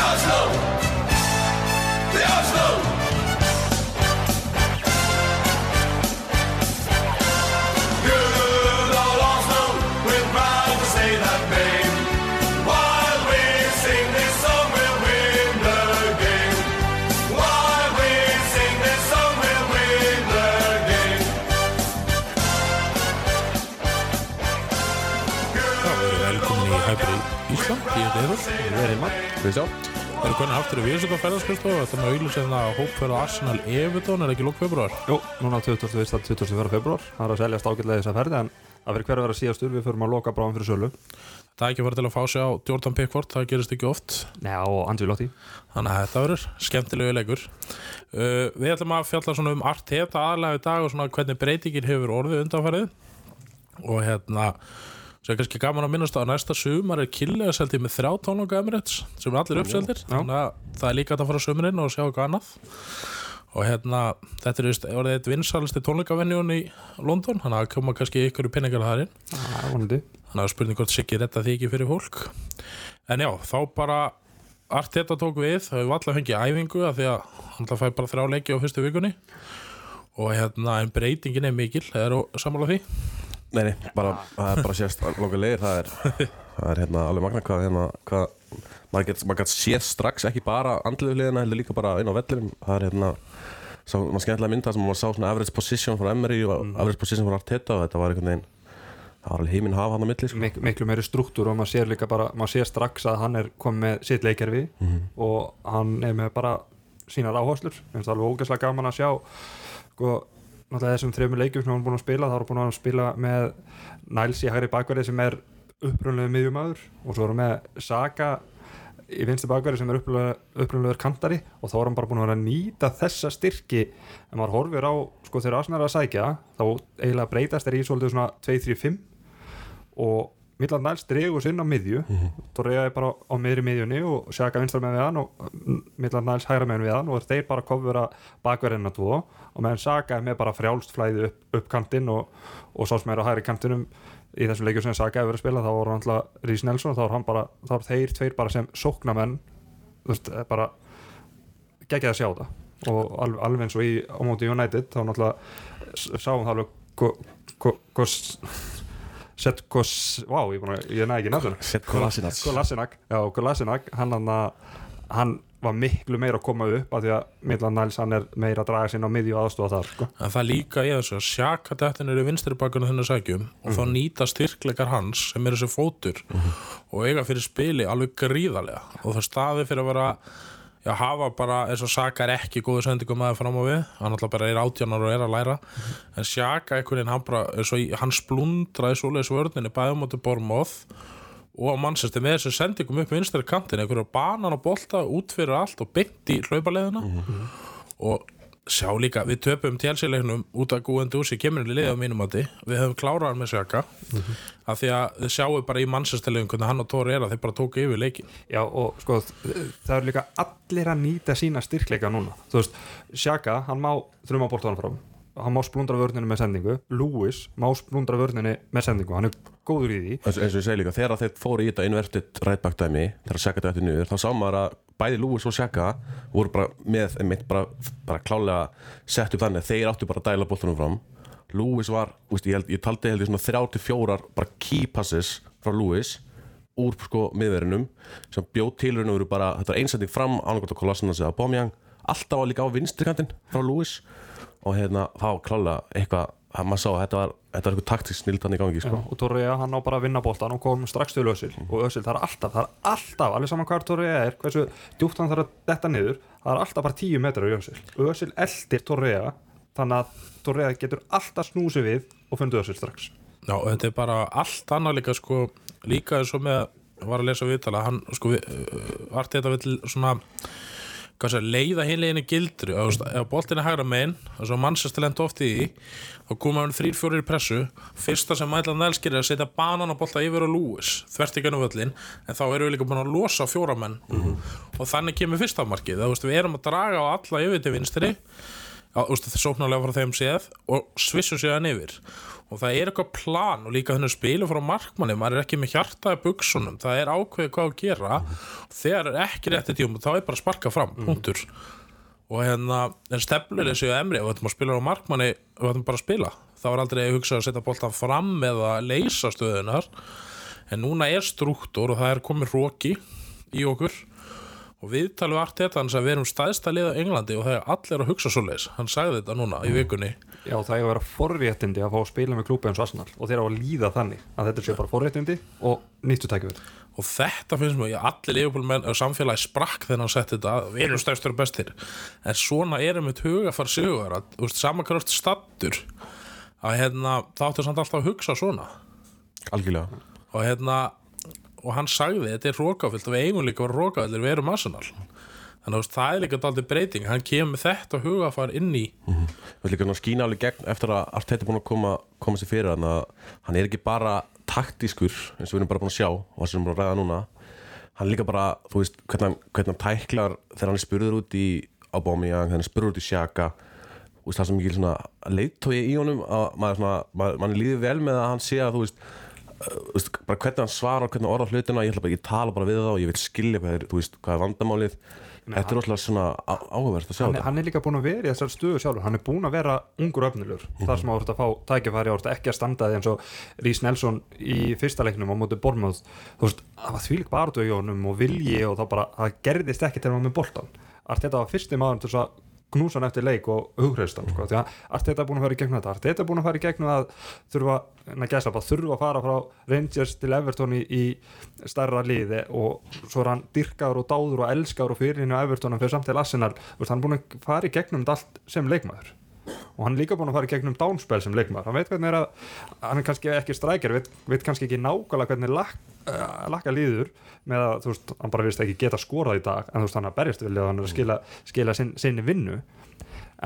Oslo! The Oslo! Good old Oslo, we're proud to say that name. While we sing this song, we'll win the game. While we sing this song, we'll win the game. Já, við erum velkomin í Hæpri Ísland, ég er Eður. Við erum að Við sjá Við erum konin aftur í Vísut og ferðarskristofu. Þetta er með auðvitað að hópferð á Arsenal Everton er ekki lók februar. Jú, núna 21. 24. februar Það er að seljast ágætlega þess að ferði En það fyrir hver að vera síðastur Við förum að loka bráðum fyrir sölu Það er ekki farið til að fá sig á Jordan Pickford, það gerist ekki oft. Nei, og Angelotti Þannig að þetta verður skemmtilegu leikur. Uh, við ætlum að fjalla svona um Arteta í dag og svona hvernig breytingin hefur orðið undanfærið. Og hérna, sem er kannski gaman að minnast að næsta sumar er killega seldið með þrjá tónloka Emirates sem er allir uppseldir. Þannig að það er líka að fara á sumurinn og sjá eitthvað annað. Og hérna, þetta er vist, orðið eitt vinsalisti tónleikavenjun í London, þannig að koma kannski ykkur í pinningar þar inn. Það vonandi Þannig að spurning hvort Siggi retta því ekki fyrir fólk En já, þá bara Arteta tók við, það hefur alltaf fengið æfingu af því að hann fæ bara þrjá leiki á fyrstu vikunni og hérna, en breytingin er mikil það er sammála því Nei, nei, bara, það er bara sést langa leiðir Það er, það er hérna alveg magna hvað, hérna, hvað maður getur maður get séð strax ekki bara andliðu liðina heldur líka bara inn á vellinum. Það er hérna sá, maður skemmtilega mynda sem maður sá svona average position frá Emery og average position frá Arteta og þetta var einhvern veginn það var alveg heiminn hafa hann á milli sko. Mik Miklu meiri struktúr og maður sér líka bara Maður sér strax að hann er komið með sitt leikjarfi Og hann er með bara sínar áherslur. Það alveg ógæslega gaman að sjá Sko, náttúrulega þessum þreymur leikjum sem hann er búin að spila þá er hann búin að spila með Niles í hægri bakverði sem er upprunlega miðjumæður og svo er hann með Saka í vinstu bakverði sem er upprunlegur kantari og þá er hann bara búin að vera að nýta þessa styrki. En maður horfir á sko þegar Arsenal er að sækja þá eiginlega breytast er í svolítið svona 2-3-5 og Midland Niles dregur sinn á miðju Torreya er bara á miðri miðjunni og Sjaka vinstar með við hann og Midland Niles hægra með við hann og þeir bara kofura bakverðina tvo og meðan Saka er með bara frjálst flæði upp, upp kantinn og, og sá sem er á hægri kantinum í þessum leikjum sem Saka hefur verið að spila þá voru alltaf Rhys Nelson þá er bara, þá er þeir tveir bara sem sóknamenn þú veist, er bara geggjað að sjá það og alveg, alveg eins og í á móti United þá náttúrulega sáum það alveg hvo- hvers, vá, ég, ég næði ekki Sett Kolasinac. Kolasinac, hann, hann, hann var miklu meira að koma upp af því að Midland Niles hann er meira að draga sinna á miðju aðstofa þar sko. en það líka í þessu að sjaka dettin eru vinstri bakunum þennan sækjum og þá nýta styrkleikar hans sem er þessi fótur og eiga fyrir spili alveg gríðarlega. Og það staði fyrir að vera Já, hafa bara, eins og Saka er ekki góðu sendingum aðeins fram á við, hann alltaf bara er átjánar og er að læra, en Saka einhvern veginn, hann bara, eins og hann splundraði svoleiðis vörninni bæði á móti Bormóð og á mannsestin með þessu sendingum upp vinstri kantin, einhverju banan og bolta út fyrir allt og beint í hlaupaleðina. Og sjá líka, við töpum tjálsilegnum út af Gúendi Úsi, kemur henni liðið á mínum átti, við höfum klárað hann með Saka af því að þið sjáu bara í mannsestilegum hvernig hann og Tóri er að þeir bara tóku yfir leikin Já og sko það er líka allir að nýta sína styrkleika núna. Þú veist, Sjaka, hann má þrjum á boltanum fram. Hann má splundra vörninu með sendingu. Lewis má splundra vörninu með sendingu. Hann er góður í því. Eins, og ég segi líka, þegar þeir fóru í þetta back dæmi, þegar Sjaka dætti niður þá sá maður að bæði Lewis og Sjaka voru bara með, einmitt, bara, bara klálega sett upp þannig þeir áttu bara að dæla boltanum fram. Lewis var, úst, ég, held, ég taldi held ég svona 34 bara key passes frá Lewis úr sko miðverinum sem bjóð tilurinn og veru bara, þetta var einsending fram ánægast að Kolasinac eða Bomjang alltaf var líka á vinstri kantinn frá Lewis og hérna, þá klálega eitthvað, að maður sá að þetta var þetta var eitthvað taktisk snildan í gangi sko. og Torreya hann á bara að vinna boltan og kom strax til Ösil og Ösil það er alltaf, það er alltaf alveg saman hvað Torreya er, hversu djúpt hann þarf að detta niður, það er alltaf bara 10 metrar í Ösil, Ösil eldir Torreya þannig að Torreya getur alltaf snúsið við og fundið Ösil strax. Já, og þetta er bara allt annað líka sko, líka eins og með var að lesa viðtala, hann sko vart þetta vill svona hvað sér, leiða hinleginni gildru. Ef, boltin er hægra megin, þess að mannsast lenda oft í þá koma hann þrýr fjórir í pressu, fyrsta sem Mætland Næls gerir er að setja banan og bolta yfir á Lewis þvert í gönnu völlin, en þá erum við líka búin að losa fjóramenn og þannig kemur fyrsta markið, það veist við erum að draga á alla yfir til vinstri það er sóknarlega frá þeim séð og svissum séðan yfir. Og það er eitthvað plan og líka þennan spilu frá markmanni, maður er ekki með hjartaði buksunum, það er ákveðið hvað að gera. Þegar er ekki rétti tíum þá er bara að sparka fram, punktur. Og hérna, en stefnir þessu emri og þetta maður spilar á markmanni og þetta bara að spila, það var aldrei að hugsa að setja boltan fram eða leysa stöðunar en núna er struktúr og það er komið róki í okkur og við talum vart þetta hans að við erum stæðsta liða Englandi og það er allir að hugsa svo leis hann sagði þetta núna í vikunni. Já, það er að vera forréttindi að fá að spila með klúpa eins og Arsenal. Og þeir á að líða þannig að þetta sé bara forréttindi og nýttu tækifæri. Og þetta finnst mér, ég allir liðbúlmenn og samfélagi sprakk þegar hann setti þetta að við erum stæðstur og bestir. En svona erum við huga fara sigur að, samankröft stattur að hérna, þá áttu samt alltaf að hugsa svona. Algjörlega. Og hérna og hann sagði, þetta er rókafyllt og við eigum líka að vera rókafyllir, við erum Arsenal. Þannig að það er líka daldið breyting. Hann kemur þetta hugafar inn í Það er líka svona skína alveg gegn eftir að Arteta er búin að koma, koma sér fyrir hann að hann er ekki bara taktískur eins og við erum bara búin að sjá og það sem við erum bara að ræða núna. Hann er líka bara, þú veist, hvernig hann, hann tæklar þegar hann er spurður út í Aubameyang, þegar hann er spurður út í Sjaka og það sem mikil svona leittói í honum að mann líður vel með að hann sé að þú veist, veist bara hvernig hann svarar, hvernig hann orðar hlutina ég, ætla bara, ég tala bara við þá og ég vil skilja hvað er, þú veist, hvað er vandamálið. Þetta er rosalega svona á- áhugavert að sjá hann, þetta. hann er líka búin að vera í þessar stöðu sjálfur. Hann er búin að vera ungur öfnilegur þar sem að voru að fá tækifæri og ekki að standa því eins og Rís Nelson í fyrsta leiknum á móti Bormóð þú veist, það var þvílik barðu í honum og vilji og það bara, það gerðist ekki til hann var með boltan Arteta var fyrsti maður til að knúsa hann eftir leik og hugreistan sko, því að Arteta er búin að fara í gegnum þetta. Arteta er búin að fara í gegnum að þurfa en að gæsla bara þurfa að fara frá Rangers til Everton í, í stærra liði og svo er hann dyrkaður og dáður og elskaður og fyrir henni á Everton og fyrir samt til Arsenal, hann er búin að fara í gegnum allt sem leikmaður og hann er líka búin að fara í gegnum downspell sem leikmaður. Hann veit hvernig er að, hann er kannski ekki strækjar veit, veit kannski ekki nákvæmlega hvernig lak, uh, lakka líður með að þú veist, hann bara vist ekki geta skorað í dag en þú veist, hann að berjast vilja og hann er að skila, skila sin, sinni vinnu.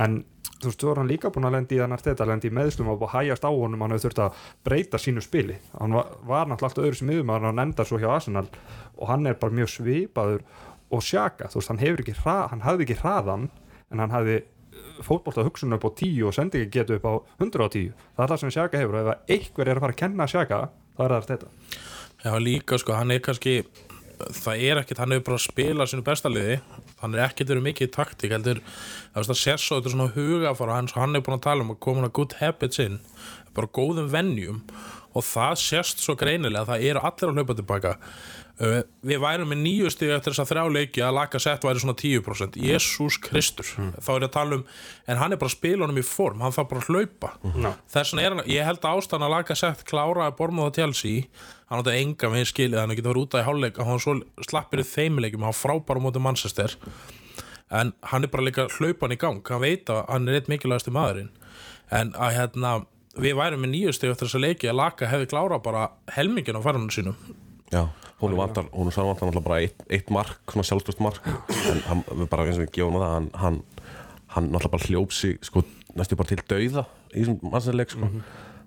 En þú veist, þú er hann líka búin að lendi í þannig að þetta lendi í meðslum og að hægjast á honum hann hefur þurft að breyta sínu spili. Hann var, var náttúrulega öðru sem yfir hann endar svo hjá Arsenal og hann er bara mjög svipaður og sjaka, þú veist, hann hefur ekki hrað, hann hafði ekki hraðan en hann hafði fótbolta hugsun upp á 10 og sendi ekki getu upp á 110 það er það sem Sjaka hefur og ef einhver er að fara að kenna Sjaka það er það þetta. Já, líka sko, hann er kannski það er ekkert, hann hefur bara að spila sínu besta liði, hann er ekkert verið mikið í taktík, heldur, það að sér svo þetta er svona hugafara hans, hann er búin að tala um að koma hann good habits inn, bara góðum venjum. Og það sérst svo greinilega, það eru allir að hlaupa tilbaka við værum með nýju stig eftir þess að þrjá leiki að laka sett væri svona 10% Jésús Kristur, þá er ég að tala um en hann er bara að spila honum í form, hann þarf bara að hlaupa. Já. þess vegna er hann, ég held að ástæðan að laka sett kláraði Bormóða Chelsea hann átti enga með skilið, hann getur verið út í hálfleik hann svo slappir í þeimleikum, hann frábæra á móti Manchester en hann er bara líka hlaupan í gang hann veit að hann er eitt mikilvægasti maðurinn. En að hérna við værum með nýju stig eftir þess að leiki að laka hefði klára bara helmingin á farunum sínum. Já, hún vantar, hún vantar náttúrulega bara eitt, eitt mark, svona sjálfstöðst mark. En hann, bara eins og við gefum það hann, hann, hann náttúrulega bara hljóp sig sko, næstu bara til dauða í þessum mannsinnleik sko.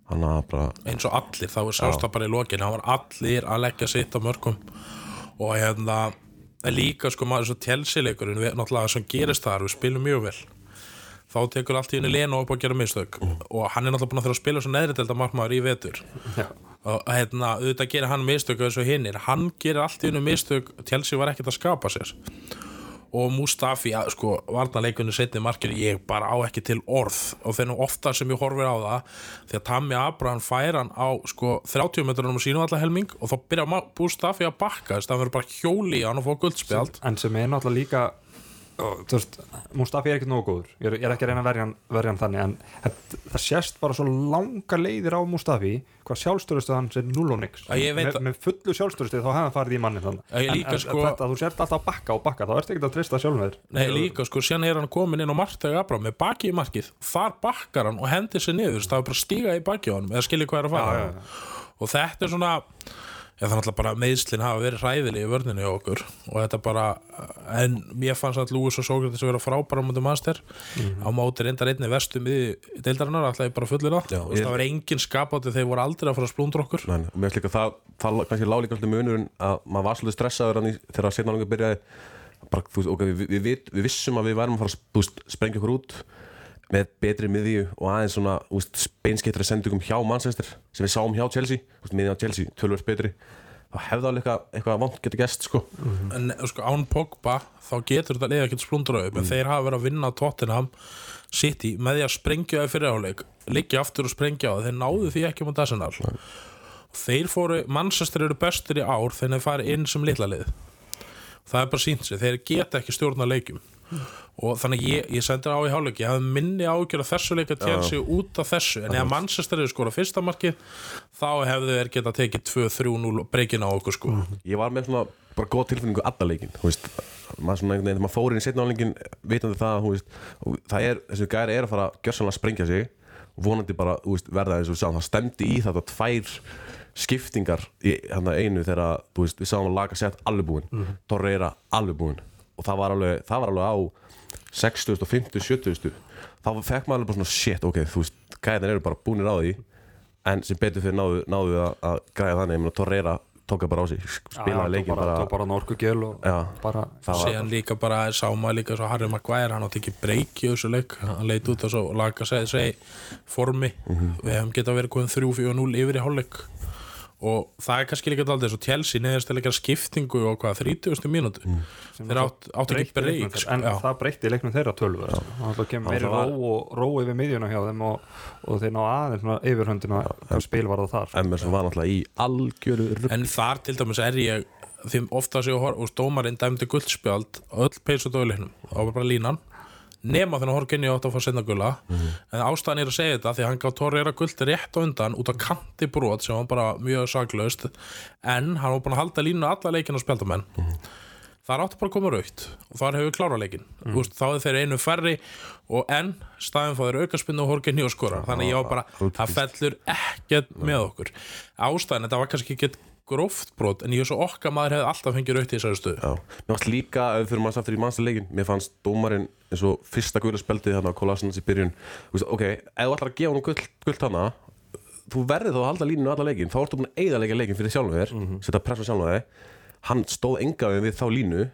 hann að bara eins og allir, þá er það bara í lokin. Hann var allir að leggja sitt á mörgum. Og hérna líka sko maður svo tjelsileikurinn við náttúrulega sem gerist þar, við spilum mjög vel. Þá tekur allt í henni Leno upp að gera mistök. Og hann er náttúrulega búin að þurfa að spila svo neðri delta markmaður í vetur. Og hérna, auðvitað gerir hann mistök eins og hinnir, hann gerir allt í henni mistök Chelsea var ekkert að skapa sér. Og Mustafi, ja, sko, varnarleikunni setni markinu, ég bara á ekki til orð. Og þegar ofta sem ég horfir á það því að Tammy Abraham fær hann á sko 30 metrunum og sínum allar helming og þá byrja Mustafi að bakka þess að hann verður bara hjóli í hann og fá guldspjald en sem er náttúrulega líka og, veist, Mustafi er ekkert nógu góður. Ég er, ég er ekki að reyna að verja hann, verja hann þannig en það, það sést bara svo langa leiðir á Mustafi hvað sjálfstörustu hans er null og nix. Veit með, fullu sjálfstörustu þá hefði hann farið í manni þannig. En, en sko- þetta, þú sért alltaf að bakka og bakka þá ertu ekkert að treysta sjálfum þér. Nei líka sko, síðan er hann komin inn á marktæg Abraham með baki í markið, þar bakkar hann og hendir sér niður, það er bara stíga í baki á hann eða skilja hvað er að fara. Já, já, og þetta er svona Það er náttúrulega bara meðslinn hafa verið hræðileg í vörninni hjá okkur. Og þetta bara en mér fannst að Lúis og Sókrates að vera frábæra á móti master. Mhm. á móti reyndar einni vestu miði deildarinnar alltaf ég bara fullir það Þú veist, ég- það var engin skapátti þeir voru aldrei að fara að splúndra okkur. Nei, og mér finnst líka það, það kannski lág líka svolítið munurinn að maður var svolítið stressaður í, þegar setna langar byrjaði. Bara, þú veist, ok, við, við, við, við vissum að við værum að fara að sprengja okkur út með betri miðju og aðeins svona úst, beinskeittri sendugum hjá Manchester sem við sáum hjá Chelsea, miðjan á Chelsea tölvöld betri, þá hefði alveg eitthvað, vant getur gest sko. En sko, án Pogba þá getur þetta liða ekkert splundra upp en þeir hafa verið að vinna Tottenham City með því að sprengja það fyrir áleik liggja aftur og sprengja það, þeir náðu því ekki að Arsenal. Þeir fóru, Manchester eru bestur í ár þegar þeir fari inn sem litla lið. Það er bara sínt sig, þeir geta ekki stjórna leikjum og þannig ég, ég sendir á í hálfleik. Ég hafði minni ágjör að þessu leika sig út af þessu, en ef Manchester eru skora fyrsta markið, þá hefðu þeir geta tekið 2-3-0 breykin á okkur sko. Ég var með svona bara góð tilfinningu alla leikin, þú veist. Maður svona einhvern veginn, þegar maður fór inn í setna álingin vitandi það, þú veist, það er þessi gæri er að fara gjörsanlega að sprengja sig vonandi bara, þú veist, verða eins og sáum það stemdi í þetta tvær skiptingar í hann einu þegar, þú veist, við sáum að laga sett alveg búinn, mm. Torreira alveg búinn og það var alveg, það var alveg á 60, 50, 70 þá fekk maður alveg bara svona shit, ok, þú veist gæðin eru bara búinir á því. En sem betur fyrir náðu, náðu að, að græða þannig, ég meina Torreira tók það bara á sig spilaði leikin bara, bara, tók bara norkugjöl og Já. bara það var, síðan líka bara sá maður líka svo Harry Maguire hann átti ekki breyki í þessu leik. Hann leit út á svo laga segi, segi formi. Við hefum getað verið koðin 3-4-0 yfir í hálfleik og það er kannski líka aldrei svo Chelsea neðast að leika skiptingu og hvað 30. mínútu. Þeir átt, átt ekki breyk en sko, það breytti leiknum þeirra tölvur það kemur meiri ró og ró yfir miðjuna hjá þeim og, og þeir ná aðeins svona yfirhöndina hvað spil var það þar. Emerson var náttúrulega í algjöru rugg en þar til dæmis er ég því ofta séu og dómarinn dæmdi guldspjald á öll peysu dóileiknum það var bara línan nema þannig að Horkinni átt að fá senna gula. En ástæðan er að segja þetta því að hann gaf Torreira guld rétt á undan út af kanti brot sem var bara mjög saklaust. En hann var búin að halda línu alla leikin á spjaldamenn. Þar áttu bara að koma raukt og þar hefur klára leikin mm. þá er þeir einu færri og enn staðin fáður aukaspinnu og Horkinni og skora. Þannig ég var bara, það fellur ekkert með okkur. Ástæðan, þetta var kannski ekki gróft brot en ég er svo okkar maður hefði alltaf fengið raukt í þessari stöðu. Já, mér fannst líka, ef við fyrir maður aftur í mannstaleikin Mér fannst dómarinn eins og fyrsta guðla speldi Þannig að Kolasins í byrjun. Þú veist, Ok, ef þú ætlar að gefa hann guld, guld hana Þú verður þá að halda línunu alla leikin Þá ertu búin að eigða leika leikin fyrir sjálfum þér Setja press á sjálfum þér. Hann stóð enga við þá línu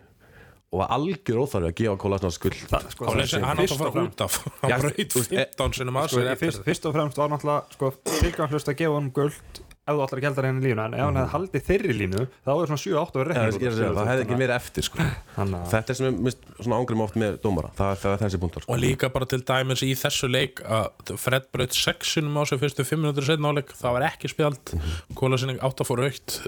Og var algjör óþarfi að gefa Kolasins Það- sko, hann átti að fara út af hann e- 15 sinum að sér ég, eftir fyrst, og fremst var náttúrulega sko, tilgangslust að gefa hann guld ef þú ætlar að gælda henni línu en ef hann hefði haldið þeirri línu þá er svona 7-8 verið er segja, það hefði ekki verið eftir sko. Þetta er sem mist, svona ángrim oft með dómara Það, það er þessi punktur sko. og líka bara til dæmis í þessu leik að Fred braut 6 sinum á sig fyrstu 5 minútur setna áleik, það var ekki spjald. Kólasinning átt að fór aukt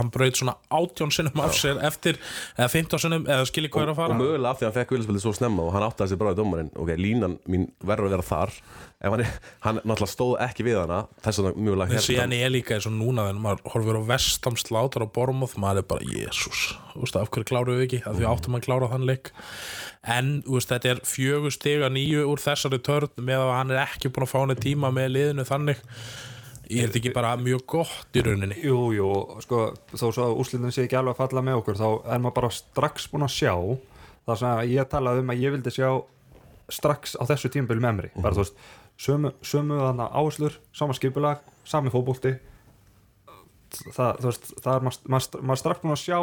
hann braut svona 18 sinum af sér eftir, eða 15 sinum eða skilji hvað er að og fara mögulega af því að hann fekk viljaspildið svo snemma og hann áttaði sér bara í dómarinn. Ok, línan mín verður að vera þar. Ef hann, hann náttúrulega stóð ekki við hana þess að mögulega en hérna- síðan er líka eins og núna þegar maður horfir á vestam slátar á Bormoth maður er bara, jésús, af hverju kláruðu við ekki? Af því áttum að klára þann leik. En veist, þetta er fjögur stiga nýju úr þessari törn með að hann er ekki búin að fá henni tíma með liðinu þannig ég held ekki bara mjög gott í rauninni. Jú, jú, sko, þó svo að úrslitin sé ekki alveg að falla með okkur þá er maður bara strax búin að sjá það sem að ég talaði um að ég vildi sjá strax á þessu tímabili með mér bara þú veist, sömu, sömu þarna áherslur, sama skipulag, sami fótbolti. Það, þú veist, það er maður, maður, maður strax búin að sjá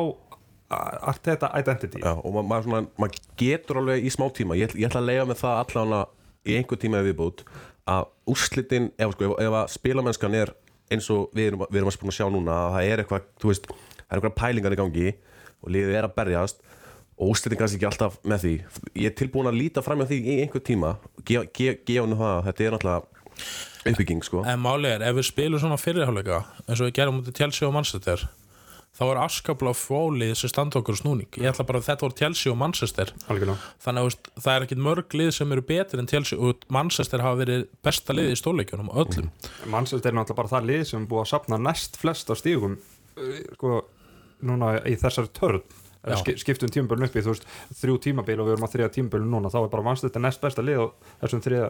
allt þetta identity. Já, og ma maður, svona, maður getur alveg í smá tíma ég, ég ætla að lega með það allavega í einhver tíma viðbútt að úrslitin ef, sko, ef, ef að spilamennskan er eins og við erum, við erum að spuna að sjá núna að það er eitthvað, þú veist, það er eitthvað pælingar í gangi og liðið er að berjast og úrslitin kannski ekki alltaf með því. Ég er tilbúin að líta fram með því í einhver tíma. Gefa ge, ge, henni það að þetta er náttúrulega uppbygging sko. En málið er, ef við spilum svona fyrirháleika eins og við gerum mútið Chelsea og Manchester þá er afskaplega fólið sem standa okkur snúning. Ég ætla bara að þetta voru Chelsea og Manchester algjörlega þannig að það er ekkit mörg lið sem eru betri en Chelsea og Manchester hafa verið besta lið í stórleikjunum öllum. Manchester er náttúrulega bara það lið sem búið að sapna næst flest á stígum eh, sko, núna í þessari törn skiptum tímabölun upp í þú veist þrjú tímabil og við erum á þriða tímabölun núna þá er bara Manchester næst besta lið á þessum þriða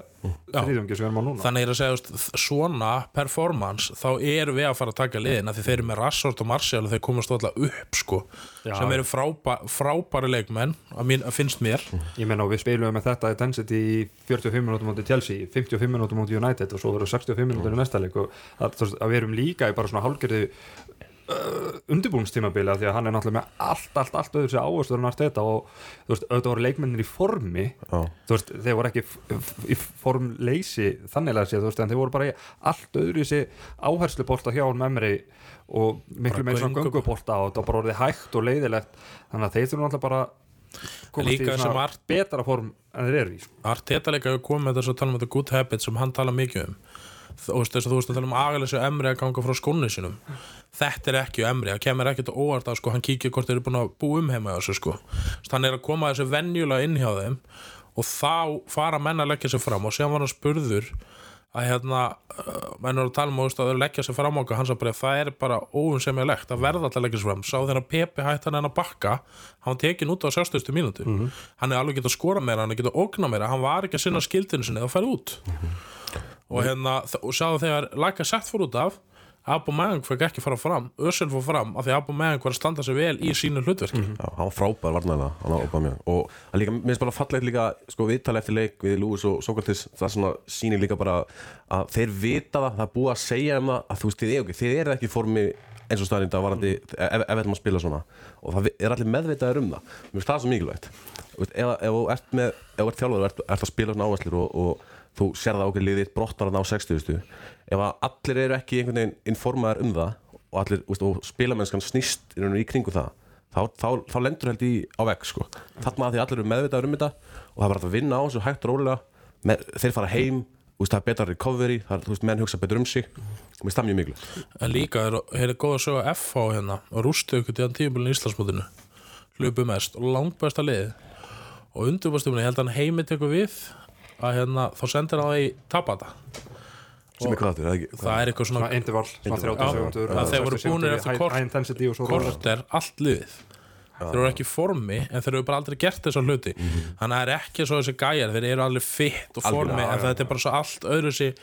þriðjungi sem við erum á núna. Þannig er að segja, svona performance þá erum við að fara að taka liðina því þeir eru með Rashford og Martial og þeir komast alltaf upp sko, Já. sem eru frábæ, frábæri leikmenn að, mín, að finnst mér. Ég meina og við spilum með þetta intensity í 45 minútum mútið Chelsea 55 minútum mútið United og svo verður 65 minútur í næsta leik og að, að við erum líka í bara svona hálgerði undirbúinstímabili af því að hann er náttúrulega með allt, allt, allt öðru sér áherslu en allt þetta og þú veist, auðvitað voru leikmennir í formi Já. þú veist, þeir voru ekki í formleysi þannig að séð, þú veist, en þeir voru bara í allt öðru sér áherslubolta hjá hann memri og miklu svona göngu- göngubolta og það bara orðið hægt og leiðilegt þannig að þeir þurfum alltaf bara komast í svona betra form en þeir eru í sko. Arteta líka hefur komið með þess að tala um þetta good habit sem hann tala mikið um þú veist þess að þú veist að tala um og emri að ganga frá skónu sinum þetta er ekki emri, það kemur ekkert óvart að sko, hann kíkir hvort þeir eru búin að búa um heima þessu sko, hann er að koma þessu venjulega inn hjá þeim og þá fara menn að leggja sig fram og síðan var hann spurður að hérna, uh, menn eru að tala um að þeir leggja sig fram á okkur, hann sagði bara það er bara óum sem ég legt, það verða alltaf að leggja sig fram. Sá þegar Pepe hætti hann að bakka hann tekin út á 60. mínútu. Hann er alveg getað skora meira, hann er getað ógna meira hann var ekki að sinna skildinu sinni, það færði út og hérna, þ- og sjáðu þegar Laka sett fór út af Abu Mang fekk ekki fara fram, Össel fór fram af því Abu Mang var að standa sig vel í sínu hlutverki. Já, hann var frábær varnæðina hann var Aubameyang. og hann líka, mér finnst bara fallegt líka sko viðtala eftir leik við Lewis og Sokratis það er svona sýnir líka bara að þeir vita það, það er búið að segja um það að þú veist, þið, er, þið eru ekki formi eins og staðrinda varandi ef, ef þetta maður spila svona. Og það er allir meðvitaðir um það. Mér finnst það svo mikilvægt. Ef, þú ert með, ef þú ert þjálfur ert, ert að spila svona áherslur og, og þú sér það okkur liðið brottar hann á 60 ef að allir eru ekki einhvern veginn informaðar um það og allir, veist, og spilamennskan snýst í, kringu það þá, þá, þá lendur held í á vegg sko. þarna að því allir eru meðvitaður um þetta og það er bara að vinna á þessu hægt og rólega. Með, þeir fara heim, veist, það er betra recovery það er, þú veist, menn hugsa betur um sig. Og stað mjög miklu en líka er, er góð að söga FH hérna og rústu ykkur til hann tíumbilin í Íslandsmótinu. Hlupu mest. Og langt besta liði og undirbúrstumni, ég held að hann heimi tekur við að hérna, þá sendir hann það í tapata sem er hvað þetta, er það ekki? það er eitthvað svona svona interval, svona Interval. 30 Já, sekundur að þeir voru búnir eftir kort- high intensity og svo rólega. korter allt liðið. Þeir eru ekki í formi en þeir eru bara aldrei gert þessa hluti. Þannig að það er ekki svo þessi gæjar þeir eru alveg fitt og formi Algjörlega, en þetta er bara svo allt öðru sér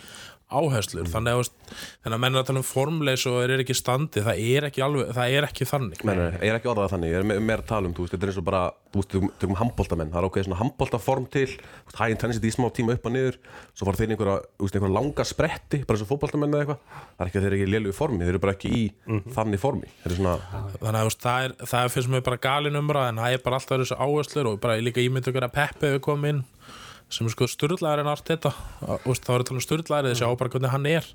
áherslur þannig, að, þú veist, þannig að menn er að tala um formleis og eru ekki standi. Það er ekki, alveg, það er ekki þannig. Nei, nei, ég er ekki orðað þannig, ég er me- meira að tala um, þú þetta er eins og bara, þú veist, tökum- tökum handbóltamenn, það er okkur svona handbóltaform til, þú high intensity í smá tíma upp og niður, svo fara þeir einhverja, þú einhverja langa spretti, bara eins og fótbóltamenn eða eitthvað, það er ekki að þeir eru ekki í lélugu formi, þeir eru bara ekki í þannig formi, þeir eru svona, þannig að þú það, er, það er fyrst mér bara galin umræð en það er bara alltaf þessu áherslur og bara líka ímynd að sem er sko styrlaðar en allt þetta. Úst, þá er þetta um styrlaðar þessi á bara hvernig hann er.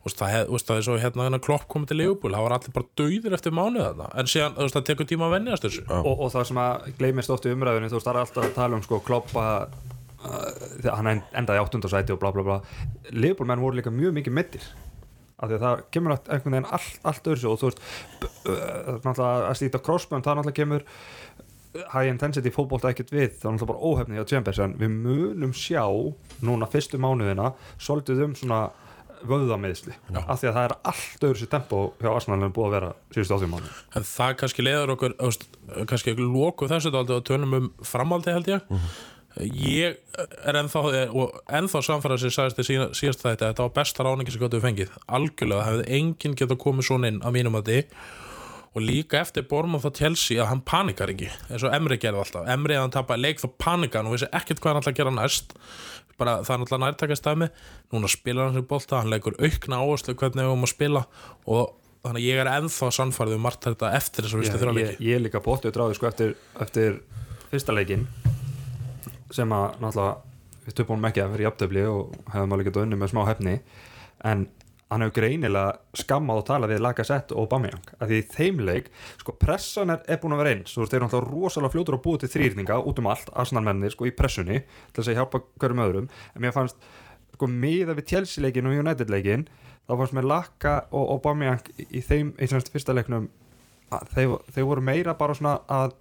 Úst, það, úst, það er svo hérna hérna klopp komið til Leopold það var allir bara dauðir eftir mánuð þarna. En síðan úst, það tekur tíma að venjast þessu. Og, og það sem að gleymist oft í umræðunni þú veist, það er alltaf að tala um sko kloppa uh, þegar hann en- endaði í áttundasæti og bla bla bla. Leopoldmenn voru líka mjög mikið mittir af því að það kemur einhvern veginn allt, allt öðru svo og þú veist uh, að slíta crossbund það náttúrulega kemur high intensity fótbolta ekkert við það er náttúrulega bara óhefni hjá Chambers en við munum sjá núna fyrstu mánuðina svolítið um svona vöðameðsli af því að það er allt öðru sér tempo hjá Arsenal en búið að vera síðustu áttum mánuð en það kannski leiður okkur kannski lóku þessu dálítið og tölum um framaldi held ég. Ég er ennþá og ennþá samfæra sem sagðist þið síðast þetta að þetta var besta ráningi sem gott við fengið. Algjörlega, það hefði enginn geta komið svona inn á mínum að þið og líka eftir Bormum þá Chelsea að hann panikar ekki eins og Emri gerði alltaf. Emri að hann tapaði leik þá panikar hann og vissi ekkert hvað hann ætla að gera næst. Bara það er náttúrulega nærtakast dæmi. Núna spilar hann sér bolta, hann leikur aukna áherslu hvernig við um að spila. Og þannig að ég er ennþá sannfærið um margt þetta eftir þess að vistu ég, þrjáleiki ég, ég er líka bóttið dráði sko eftir, eftir fyrsta leikin sem að náttúrulega við töpum ekki að vera í aftöfli og hefðum alveg getað unni með smá hefni en hann hefur greinilega skammað og talað við Lacazette og Aubameyang. Að því í þeim leik, sko pressan er, er búin að vera eins, þú veist, þeir eru náttúrulega rosalega fljótur að búið til þrýrninga út um allt Arsenal-mennir, sko, í pressunni til þess að hjálpa hverjum öðrum, en mér fannst sko, miða við Chelsea-leikin og United-leikin, þá fannst mér Laka og Aubameyang í, þeim, í semst fyrsta leiknum þeir, þeir voru meira bara svona að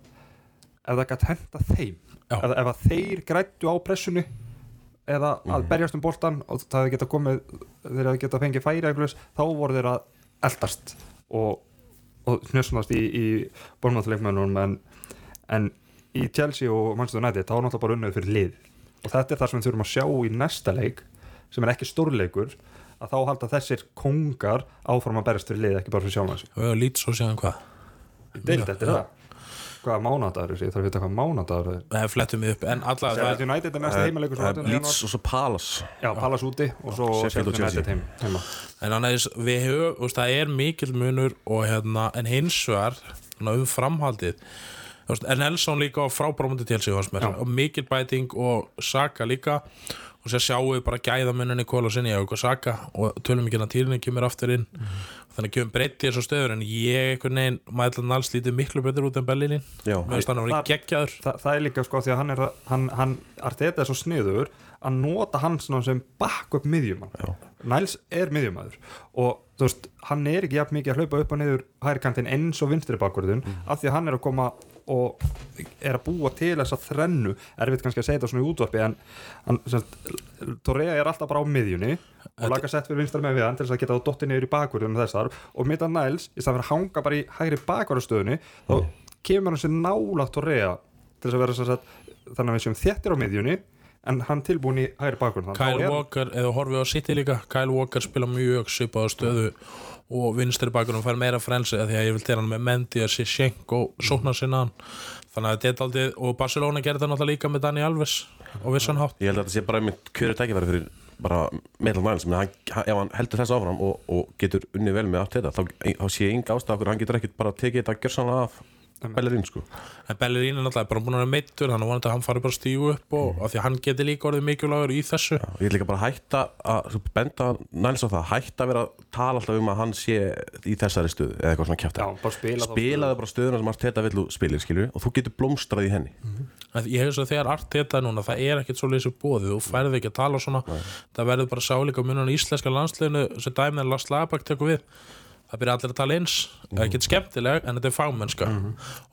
ef það gætt henda þeim ef, ef þeir grættu á pressunni eða að berjast um boltan og það hefði geta komið þeir hefði geta fengið færi einhverjus, þá voru þeir að eldast og, og snössunast í, í bormáttleikmennunum en, en í Chelsea og Manchester United þá er náttúrulega bara unnið fyrir lið. Og þetta er það sem við þurfum að sjá í næsta leik sem er ekki stórleikur að þá halda þessir kongar áfram að berjast fyrir lið ekki bara fyrir sjálf og lít svo séðan hvað? Deilt eftir það hvaða mánadagur er, ég þarf að vita hvað mánadagur er. Það flettum við upp. En alla Sheffield United er næsta heimileikur Eh, Leeds og svo Palace. Já, Pallas úti og svo Sheffield og United heim, heima. En annars, við höfum, þú veist, það er mikill munur og hérna, en hins vegar svona um framhaldið en Nelson líka á frábrámundi til sig og mikill bæting og Saka líka. Og sér sjáum við bara gæðamuninni Kóla sinni og Saka og tölum ekki að týrinni kemur aftur inn þannig kemur breytt í þessu stöður en ég einhvern veginn, maður ætla náls lítið miklu betur út en Bellinin, Já. mér finnst hann að vera Það- geggjaður. Þa, það er líka sko því að hann er hann, hann, Arteta er svo sniður að nota hann sem bakk upp miðjumann Niles er miðjumadur og þú veist, hann er ekki jafn mikið að hlaupa upp og niður hægirkantinn eins og vinstri bakverðun af því að hann er að koma og er að búa til þessa þrennu erfitt kannski að segja þetta svona í útvarpi en sagt, Torrea er alltaf bara á miðjunni og laga sett fyrir vinstar með við hann til þess að geta þá dottið niður í bakverðunum þessar og mitt að Niles, í að hanga bara í hægri bakverðastöðunni þá kemur hann sér nála Torrea til þess að vera sagt, þannig að við séum þéttir á miðjunni en hann tilbúin í hægri bakverðun Kyle Walker, eða horfið á City líka Kyle Walker spila mjög svipaða stöðu og vinstri bakunum fær meira frelsi því að ég vil tera hann með Mendy að sé sjenk og sóknar sinna hann. Þannig að þetta er aldrei, og Barcelona gerði það náttúrulega líka með Dani Alves og vissan hátt. Ég held að þetta sé bara einmitt kjöru tækifæri fyrir bara Metal Miles hann, ef hann heldur þess áfram og, og getur unni vel með allt þetta þá, þá sé ég enga ástæð okkur hann getur ekkert bara tekið þetta gjörsanlega af Bellerín sko. En Bellerín er náttúrulega bara búin að vera meittur þannig að vonandi að hann fari bara að stígu upp og af því að hann geti líka orðið mikilvægur í þessu. Og ég vil líka bara hætta að svo benda nælis á það, hætta að vera að tala alltaf um að hann sé í þessari stöðu eða eitthvað svona Já, bara spila spilaði bara stöðuna sem Arteta vill spilir skilju og þú getur blómstrað í henni. Að ég hef svo að þegar art þetta núna það er ekkert svo leysi bóðið, þú færði ekki að tala svona það verður bara sálíka sem er það byrja allir að tala eins. Er ekkert skemmtileg en þetta er fagmennska.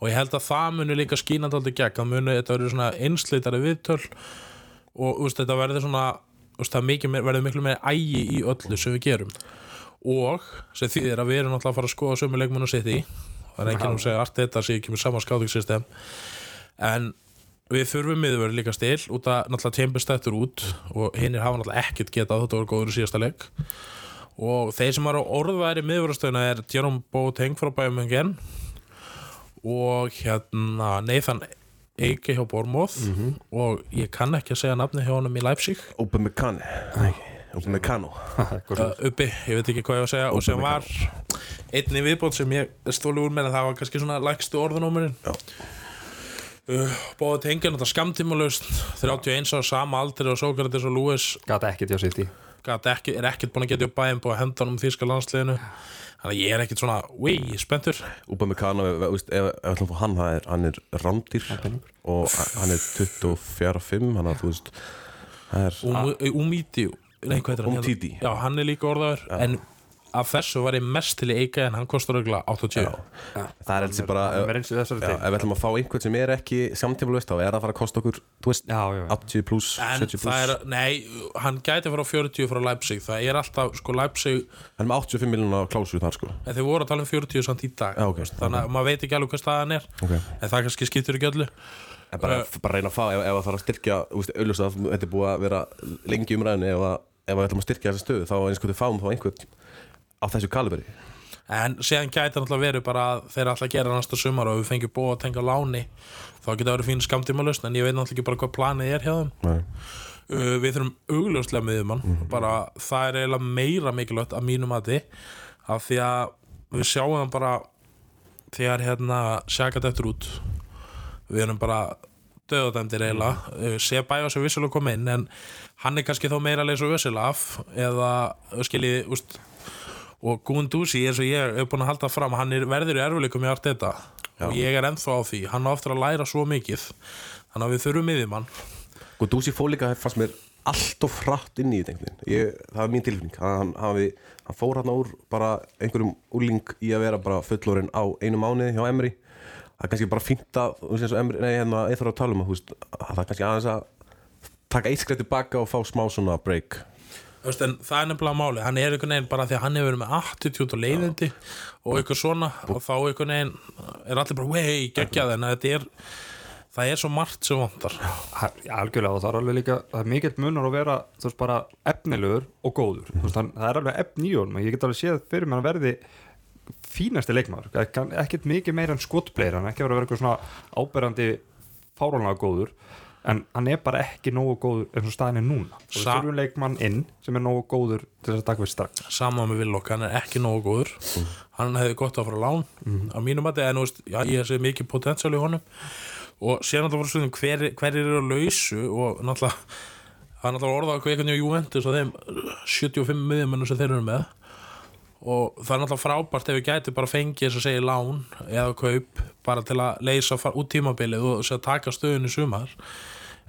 Og ég held að það muni líka skínandi aldrei gegn. Það muni, þetta verður svona einslítari viðtöl. Og úst, þetta verður svona úst, það meir- verður miklu meira ægi í öllu sem við gerum. Og sem þýðir að við erum náttúrulega að fara að skoða sömu leikmennu sitt í það er enginn um að segja allt þetta sé ekki með sama skáðingssystem en við þurfum miðurverð líka stil út að náttúrulega Chambers stættur út og hinnir hafa náttúrulega ekkert getað. Þetta voru góður í síðasta leik og þeir sem eru á orðværi miðurverðstöðuna er Jerome Boateng frá Bæjumöngen og hérna Nathan Eike hjá Bormóð og ég kann ekki að segja nafni hjá honum í Leipzig. Open Mekane Open Mekano uh, uppi, ég veit ekki hvað ég var að segja. Og sem var einni viðbót sem ég stóli úr með en það var kannski svona lægstu orðunómurinn. Já. uh, bóða tengjan þetta skamtímalust 31 á sama aldri og Sókrates og Lewis. Gata ekkert hjá City. gat ekki, er ekkert búin að geta upp bæðin búin að henda hann um þýrska landsliðinu. Þannig að ég er ekkert svona, wei, spenntur. Open Mekano, ef ef- ef við ætlum að fá hann er, hann er rándýr og hann er 24-5 hann að þú veist það er Um- Umíti Nei, hvað heitir hann? Umtiti. Já, hann er líka orðaður En af þessu var ég mest til í eika En hann kostar auðvitað 80 það er bara eins og til ef við ætlum að fá einhvern sem er ekki samtífalvist þá er það að fara að kosta okkur þú veist, já, já, já. 80 pluss, En 70 það er, pluss nei, hann gæti að fara á 40 frá Leipzig. Það er alltaf, sko, Leipzig hann er með 85 miljonar klásu þar sko. En þeir voru að tala um 40 samt í dag. Þannig að maður veit ekki alveg hvað staðan er. En það kannski skiptir ekki öllu. En bara, bara reyna að fá, ef, ef það þarf að styrkja þú veist, auðvitað að þetta er búið að vera lengi umræðinu ef, að, ef við ætlum að styrkja þessa stöðu þá eins og við fáum þá einhvern á þessu kaliberi En síðan gæti náttúrulega verið bara að þeir að gera næsta sumar og við fengjum búið að tenga á láni þá geta verið fín skamtíma lausn en ég veit náttúrulega ekki bara hvað planið er hjá þeim. Nei. uh, Við þurfum augljóslega miðjumann. Bara það er eiginlega meira mikilvægt að mínum mati af því að við sjáum það bara þegar hérna sjakat eftir út. Við erum bara döðadæmdir eiginlega. Uh, sé bæja sem vissulega kom inn en hann er kannski þá meira að leysa vössil af eða skiljið úst, og Guendouzi eins og ég hef búin að halda fram hann er verður í erfuleikum í allt þetta og ég er ennþá á því, hann á aftur að læra svo mikið. Þannig að við þurfum miðjumann. Og Dúsi fór líka fannst mér allt of frætt inn í þetta það er mín tilfinning hann, hafi, hann fór hann úr bara einhverjum úling í að vera bara fullorinn á einu mánuði hjá Emri það er kannski bara fínt að og hérna að um það er kannski aðeins að taka eitt skreitt tilbaka og fá smá svona break en það er nefnilega máli, hann er einhvern veginn bara því að hann hefur verið með attitút og leiðindi og eitthvað svona og þá einhvern veginn er allir bara en þetta er það er svo margt sem vantar. Algjörlega og það er alveg líka það er mikill munur að vera þú veist bara efnilegur og góður. Veist, hann, það er alveg efn í honum og ég get alveg séð fyrir mér að verði fínasti leikmaður. Ekki- ekkert mikið meira en skotpleir hann ekki verið að vera eitthvað svona áberandi fáránlega góður en hann er bara ekki nógu góður eins og staðin er núna. Og við þurfum leikmann inn sem er nógu góður til þess að taka við strax. Saman með Villok, hann er ekki nógu góður. Hann hefði gott að fara lán Á mínum að þú veist, já, ég sé mikið potensial í honum. Og sér náttúrulega svona hver, hver eru á lausu? Og náttúrulega Það er náttúrulega orðað hvað einhvern veginn Juventus og þeim 75 miðjumennu sem þeir eru með. Og það er náttúrulega frábært ef við gæti bara fengið þess að segja lán eða kaup bara til að leysa út tímabilið og sér taka stöðun í sumar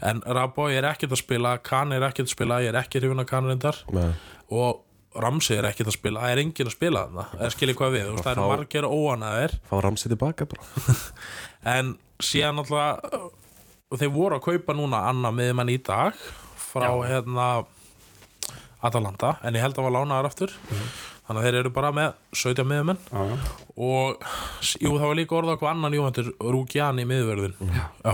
en Raboy er ekkert að spila Kahn er ekkert að spila, ég er ekki hrifun að Kahn reyndar. Nei. og Ramsey er ekkert að spila það er enginn að spila þarna, eða skiljið hvað við það eru margir óanaðir fá ramsið tilbaka bara. En síðan og þeir voru að kaupa núna annað miðjumann í dag frá hérna Atalanta, en ég held að hann var lánaðar aftur. Þannig að þeir eru bara með 17 miðjumenn. Já, já. og jú, það var líka orðað hvað annan Júventur Rúkjani í miðverðin já.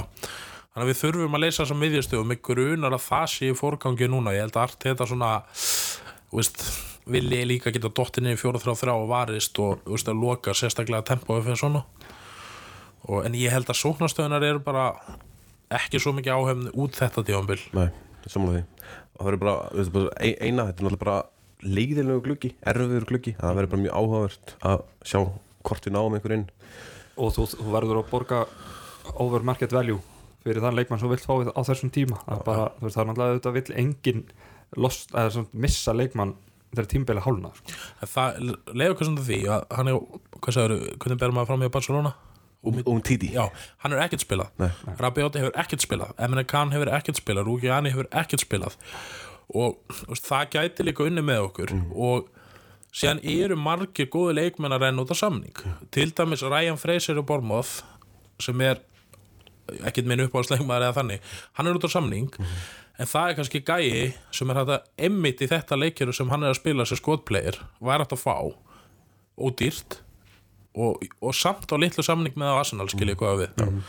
Þannig að við þurfum að leysa þessa miðjastöðum mig grunar að það sé í fórgangi núna. Ég held að allt þetta svona þú veist, vilji líka geta dottinni í 4-3-3 og varist og þú veist, að loka sérstaklega tempóið fyrir svona. Og, en ég held að sóknastöðunar eru bara ekki svo mikið áhefni út þetta tífambil Nei, sammála því. Og það verður bara, veistu, bara ein- eina, þetta er náttúrulega bara leiðilegu gluggi, erfiður gluggi það verður bara mjög áhugavert að sjá hvort við náum einhver inn og þú, þú verður að borga over market value fyrir þann leikmann sem vilt fá á þessum tíma. Það er bara, þú veist, það er náttúrulega auðvitað vill engin lost, eða svona missa leikmann þegar tímbili hálna sko. en það leiður hvað svona því að hann er, hvað sagður, hvernig berum maður fram í Barcelona? um, um títi Já, hann hefur ekkert spilað. Nei. Rabiot hefur ekkert spilað. Emre Can hefur ekkert spilað. Rúkiani hefur ekkert spilað. Og veist, það gæti líka unni með okkur. Og síðan eru margir góði leikmenn að renna út á samning. Til dæmis Ryan Fraser og Bormoth sem er ekkert minn uppáhaldsleikmaður eða þannig. Hann er út á samning en það er kannski gæi sem er hægt að emmitt í þetta leikjuru sem hann er að spila sem skotplayer væri hægt að fá. Ódýrt og, og samt á litlu samning með Arsenal skiljið hvað við mm.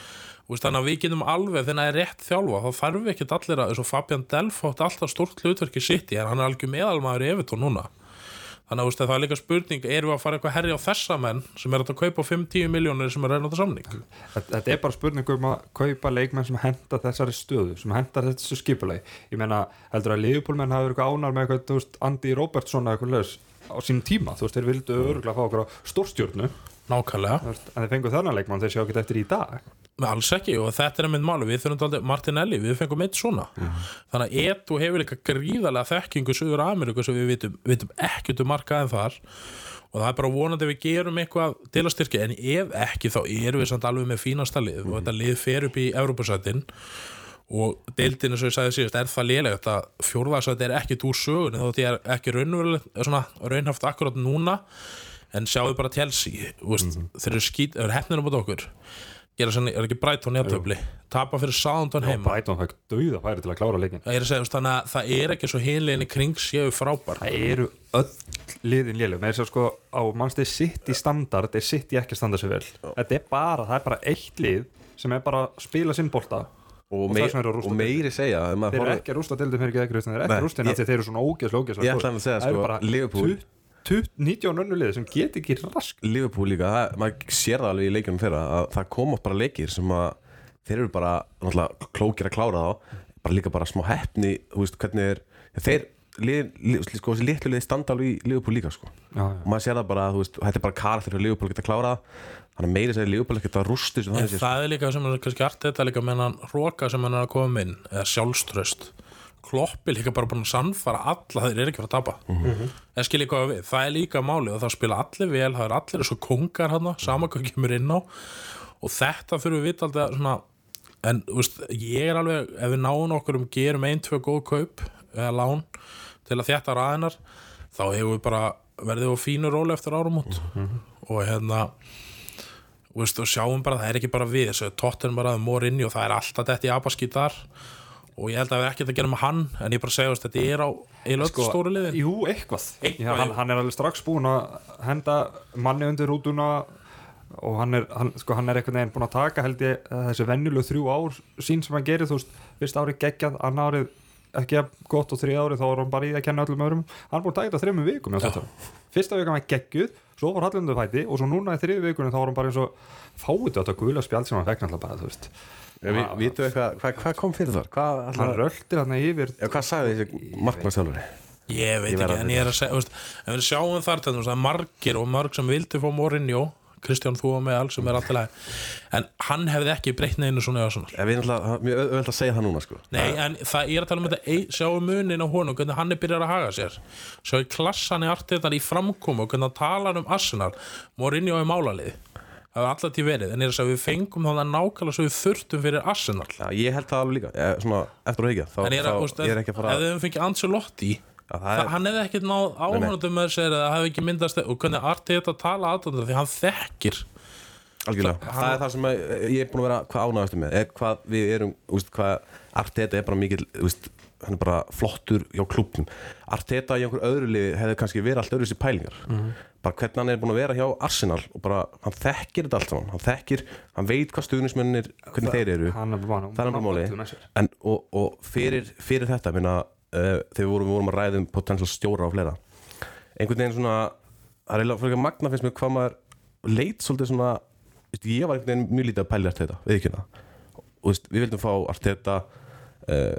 veist, þannig að við getum alveg þegar það er rétt þjálfa þá þarf ekki allir að, eins og Fabian Delf átti alltaf stort hlutverki sitt í en hann er algjör meðalmaður í Evertón núna þannig að það er líka spurning erum við að fara eitthvað herri á þessa menn sem er að kaupa 5-10 miljónir sem er að reyna á samning? Þetta er bara spurning um að kaupa leikmenn sem henda þessari stöðu, sem henda þessu skipulegi. Ég meina, heldur að Liverpoolmenn hafi verið eitthvað ánar með eitthvað, þú veist, Andy Robertson eða eitthvað leis á sínum tíma, þú veist, þeir vildu örgulega fá okkur á stórstjórnu, nákvæmlega. En þeir fengu þennan leikmann þeir sjá ekki eftir í dag. Alls ekki og þetta er einmitt máli við þurfum dálítið Martinelli, við fengum eitt svona. Þannig að Edu hefur líka gríðarlega þekkingu Suður Ameríku sem við vitum, vitum ekkert um markaðin þar. Og það er bara vonandi við gerum eitthvað til að styrkja. En ef ekki þá erum við samt alveg með fínasta lið. Og þetta lið fer upp í Evropasætin og deildinu sem ég sagði síðast er það lélegt að fjórðarsæti er ekkit úr sögun þótt ég er ekki raunveruleg svona raunhaft akkurat núna. En sjáðu bara Chelsea þú veist, þeir eru eru hefnir um á okkur gera svona, er ekki Brighton í aftöfli tapa fyrir Southampton Og heima. Brighton fæk dauða færi til að klára leikin. Það er að segja, þannig að það er ekki svo hinlegin í kring séu frábær. Það eru öll liðin léleg. Með þess að sko á mannstið sitt í standard er sitt í ekki að standa sig vel. Þetta er bara, það er bara eitt lið sem er bara að spila sinn bolta. Og, Og meir, að rústa og meiri segja þeir eru ekki að rústa ekki ekki þeir eru ekki að rústa ég- þeir eru svona Ég ætla að segja, Það eru sko, bara Liverpool- 20 19 önnu lið sem get ekki rask Liverpool líka, það, maður sér það alveg í leikjunum þeirra að það koma bara leikir sem að þeir eru bara klókir að klára þá bara líka bara smá heppni þú veist hvernig er þeir, sko, þessi litlu liði standa alveg í Liverpool líka sko. já, já. og maður sér það bara, þú veist, þetta er bara karakter fyrir Liverpool að geta klára það þannig að meiri segir Liverpool að geta rústi sem En það er líka sem er kannski art þetta líka með hann hróka sem hann er að koma inn eða sjálfströst kloppi líka bara búin að sannfara alla þeir eru ekki að tapa. Mm -hmm. en skilja hvað við, það er líka máli og það spila allir vel, það er allir þessu kongar hann sama hvað kemur inn á. Og þetta þurfum við vita alltaf svona en veist, ég er alveg ef við náum okkur um gerum ein, tvö góð kaup eða lán til að þjætta ræðinar þá hefur við bara verðið á fínu róli eftir árumót og hérna og, veist, og sjáum bara, það er ekki bara við þessu tóttin bara að mór inni og það er alltaf þetta í abaskít þar og ég held að við ekkert að gera með hann en ég bara segja að þetta er á eiginlega öll stóru liðin. Jú, eitthvað, Eitthvað, Já, hann, hann er alveg strax búinn að henda manni undir rútuna og hann er, hann, sko, hann er einhvern veginn búinn að taka held ég þessi venjulegu þrjú ár sín sem hann gerir, þú veist, fyrst árið geggjað, annar árið ekki jafn gott og þrið ári þá var hann bara í að kenna öllum öðrum. Hann er búin að taka þetta þreymum vikum fyrsta vikan var geggjuð, svo var Hallandu fæti og svo núna í þriðu vikunum þá var hann bara eins og fáið þetta gula spjald sem hann fekk náttúrulega bara þú veist, Við vitum eitthvað, hvað, hvað kom fyrir þar? Hvað, hann röltir hann yfir já, hvað sagði þessi markmannstjálfari? Ég veit ekki, að en ég er að segja við sjáum þar að margir og mörg sem vildi fá Mourinho Kristján þú og með all sem er alltaf læg en hann hefði ekki breytt neinu svona í Arsenal Ég veit náttúrulega, það er mjög auðvöld að segja það núna sko. Nei, en það, ég er að tala um þetta sjáum munin á honum, hvernig hann er byrjar að haga sér. Sjáum klassan í artiðan í framkomu og hvernig hann talar um Arsenal Mourinho er málalið. Það hefur alltaf til verið, en ég er að segja við fengum það nákvæmlega svo við þurftum fyrir Arsenal. Já, ég held það alveg líka, ég, svona eftir að higgja þá, en ég er, að, ekki að fara ef það það, er- hann hefði ekkert náð áhörnum með sér eða hefði ekki myndast og hvernig Arteta tala aðdónda því hann þekkir. Algjörlega, það er það sem að, ég er búin að vera hvað ánægast með, er hvað við erum úst, hvað Arteta er bara mikil úst, hann er bara flottur hjá klubnum Arteta í einhver öðru liði hefði kannski verið allt öðru sér pælingar. Bara hvernig hann er búin að vera hjá Arsenal og bara, hann þekkir þetta allt saman. Hann þekkir, hann veit hvað stuðnismennir hvernig þeir eru, er það er bara máli og, og fyrir, fyrir þetta minna, uh, þegar við vorum, vorum að ræða um potential stjóra og fleira. Einhvern veginn svona það er eiginlega magna finnst mér hvað maður leit svolítið svona veist, ég var einhvern veginn mjög lítið að pæli Arteta við ekki hérna og veist, við vildum fá Arteta uh,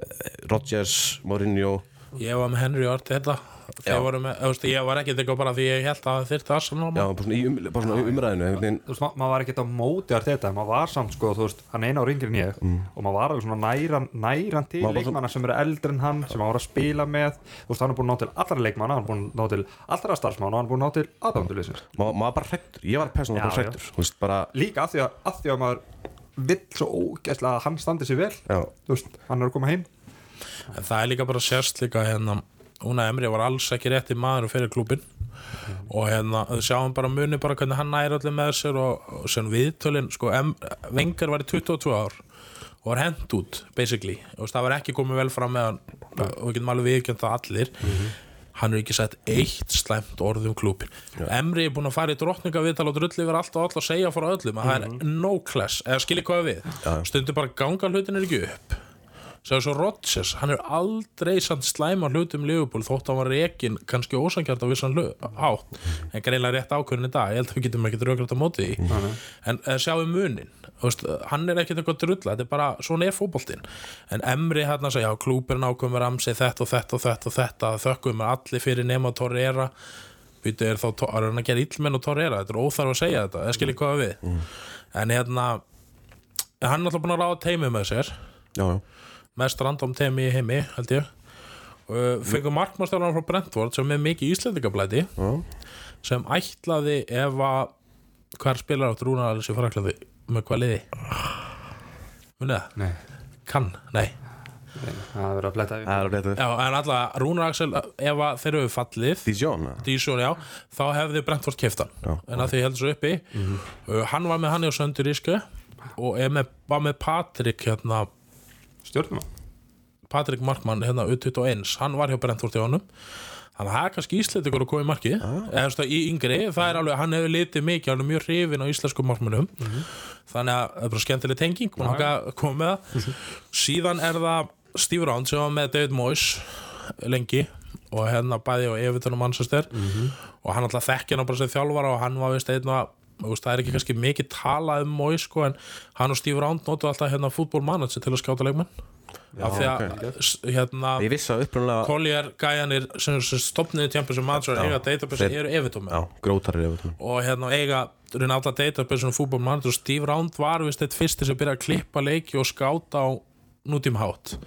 Rodgers, Mourinho. Ég var með Henry Arteta Ég var ekki eitthvað bara því ég held að það þyrfti Arsenal já, bara svona, í um, bara svona umræðinu einhvern veginn. Þú veist, ma maður var ekkert á móti að þetta maður var samt sko, þú veist, hann eina á ringir en ég og maður var alveg svona næran, næran til Maður leikmanna sem eru eldri en hann sem hann var að spila með. Þú veist, hann er búin að ná til allra leikmanna hann er búin að ná til allra starfsmanna og hann er búin að ná til aðdándulisins Ma, maður var bara hrættur, ég var persónulega bara bara, líka af því að, af því að maður vill svo ógæslega að hann standi sér vel. Já, þú veist, hann er að koma heim. En það er líka bara sérst líka hérna Una Emri var alls ekki rétti maður fyrir klúbin og hérna sjáum bara muni bara hvernig hann næri allir með sér og, og sem viðtölin sko, Vengar var í 22 ár og var hent út basically. Og það var ekki komið vel fram með hann og við getum alveg viðkjönd það allir. Hann er ekki sett eitt slæmt orð um klúbin Emri er búin að fara í drottninga viðtal og drulli verið allt og allt að segja frá öllum að það er no class, eða skiljið hvað við? Stundur bara ganga hlutin er ekki upp Svo svo Rodgers, hann er aldrei slæma hlutum Liverpool þótt hann var rekin kannski ósangjart á vissan hátt. En greinlega rétt ákvörðin í dag, ég held að við getum ekkert raugrætt á móti því. En uh, sjáum munin. Veist, hann er ekkert eitthvað drulla þetta er bara, svona er fótboltinn. En Emri að segja, já, klúpurinn ákvörðum ramsi þetta og þetta og þetta og þetta þökkum er allir fyrir nema Torreira. Býtu, er þá er hann að gera illmenn og Torreira? Þetta er óþarf að segja þetta, það skilir við mest random temi í heimi held ég. Og fengum markmannstjálfan frá Brentford sem er mikið íslendingablæti Já. sem ætlaði ef að hver spilar átt Rúnar Alessi Fraklandi með hvað liði? Munið það? Nei, Kann, nei. Það er verið að bletta Það er að leta Já, en alltaf Rúnar Axel ef þeir eru fallið. Eða? Dísjón, já, þá hefði Brentford keftan en að því heldur svo uppi. Uh, hann var með hann í Söndur Íske og er með, var með Patrik hérna stjórnum Patrik Markmann hérna U21 hann var hjá Brentford hjá honum. Þannig að það er kannski íslendingur að koma í marki eða þú veist að í yngri, það er alveg hann hefur litið mikið, hann er mjög hrifin á íslenskum markmannum þannig að það er bara skemmtileg tenging og hann að koma með það. Síðan er það Steve Round sem var með David Moyes lengi og hérna bæði á Everton og Manchester. Og hann alltaf þekkja hann bara sem þjálfara og hann var vist einn og þú veist, það er ekki kannski mikið talað um Moyes sko, en hann og Steve Round notu alltaf hérna fútbolmanager til að skjáta leikmenn. Af því að s- hérna upprunalega Collier gæjanir sem, sem stopniði tjempur sem maður eiga database eru evitum og hérna eiga alltaf database um fútbolmanager og Steve Round var vist eitt fyrsti sem byrjaði að klippa leiki og skáta á nútíma hátt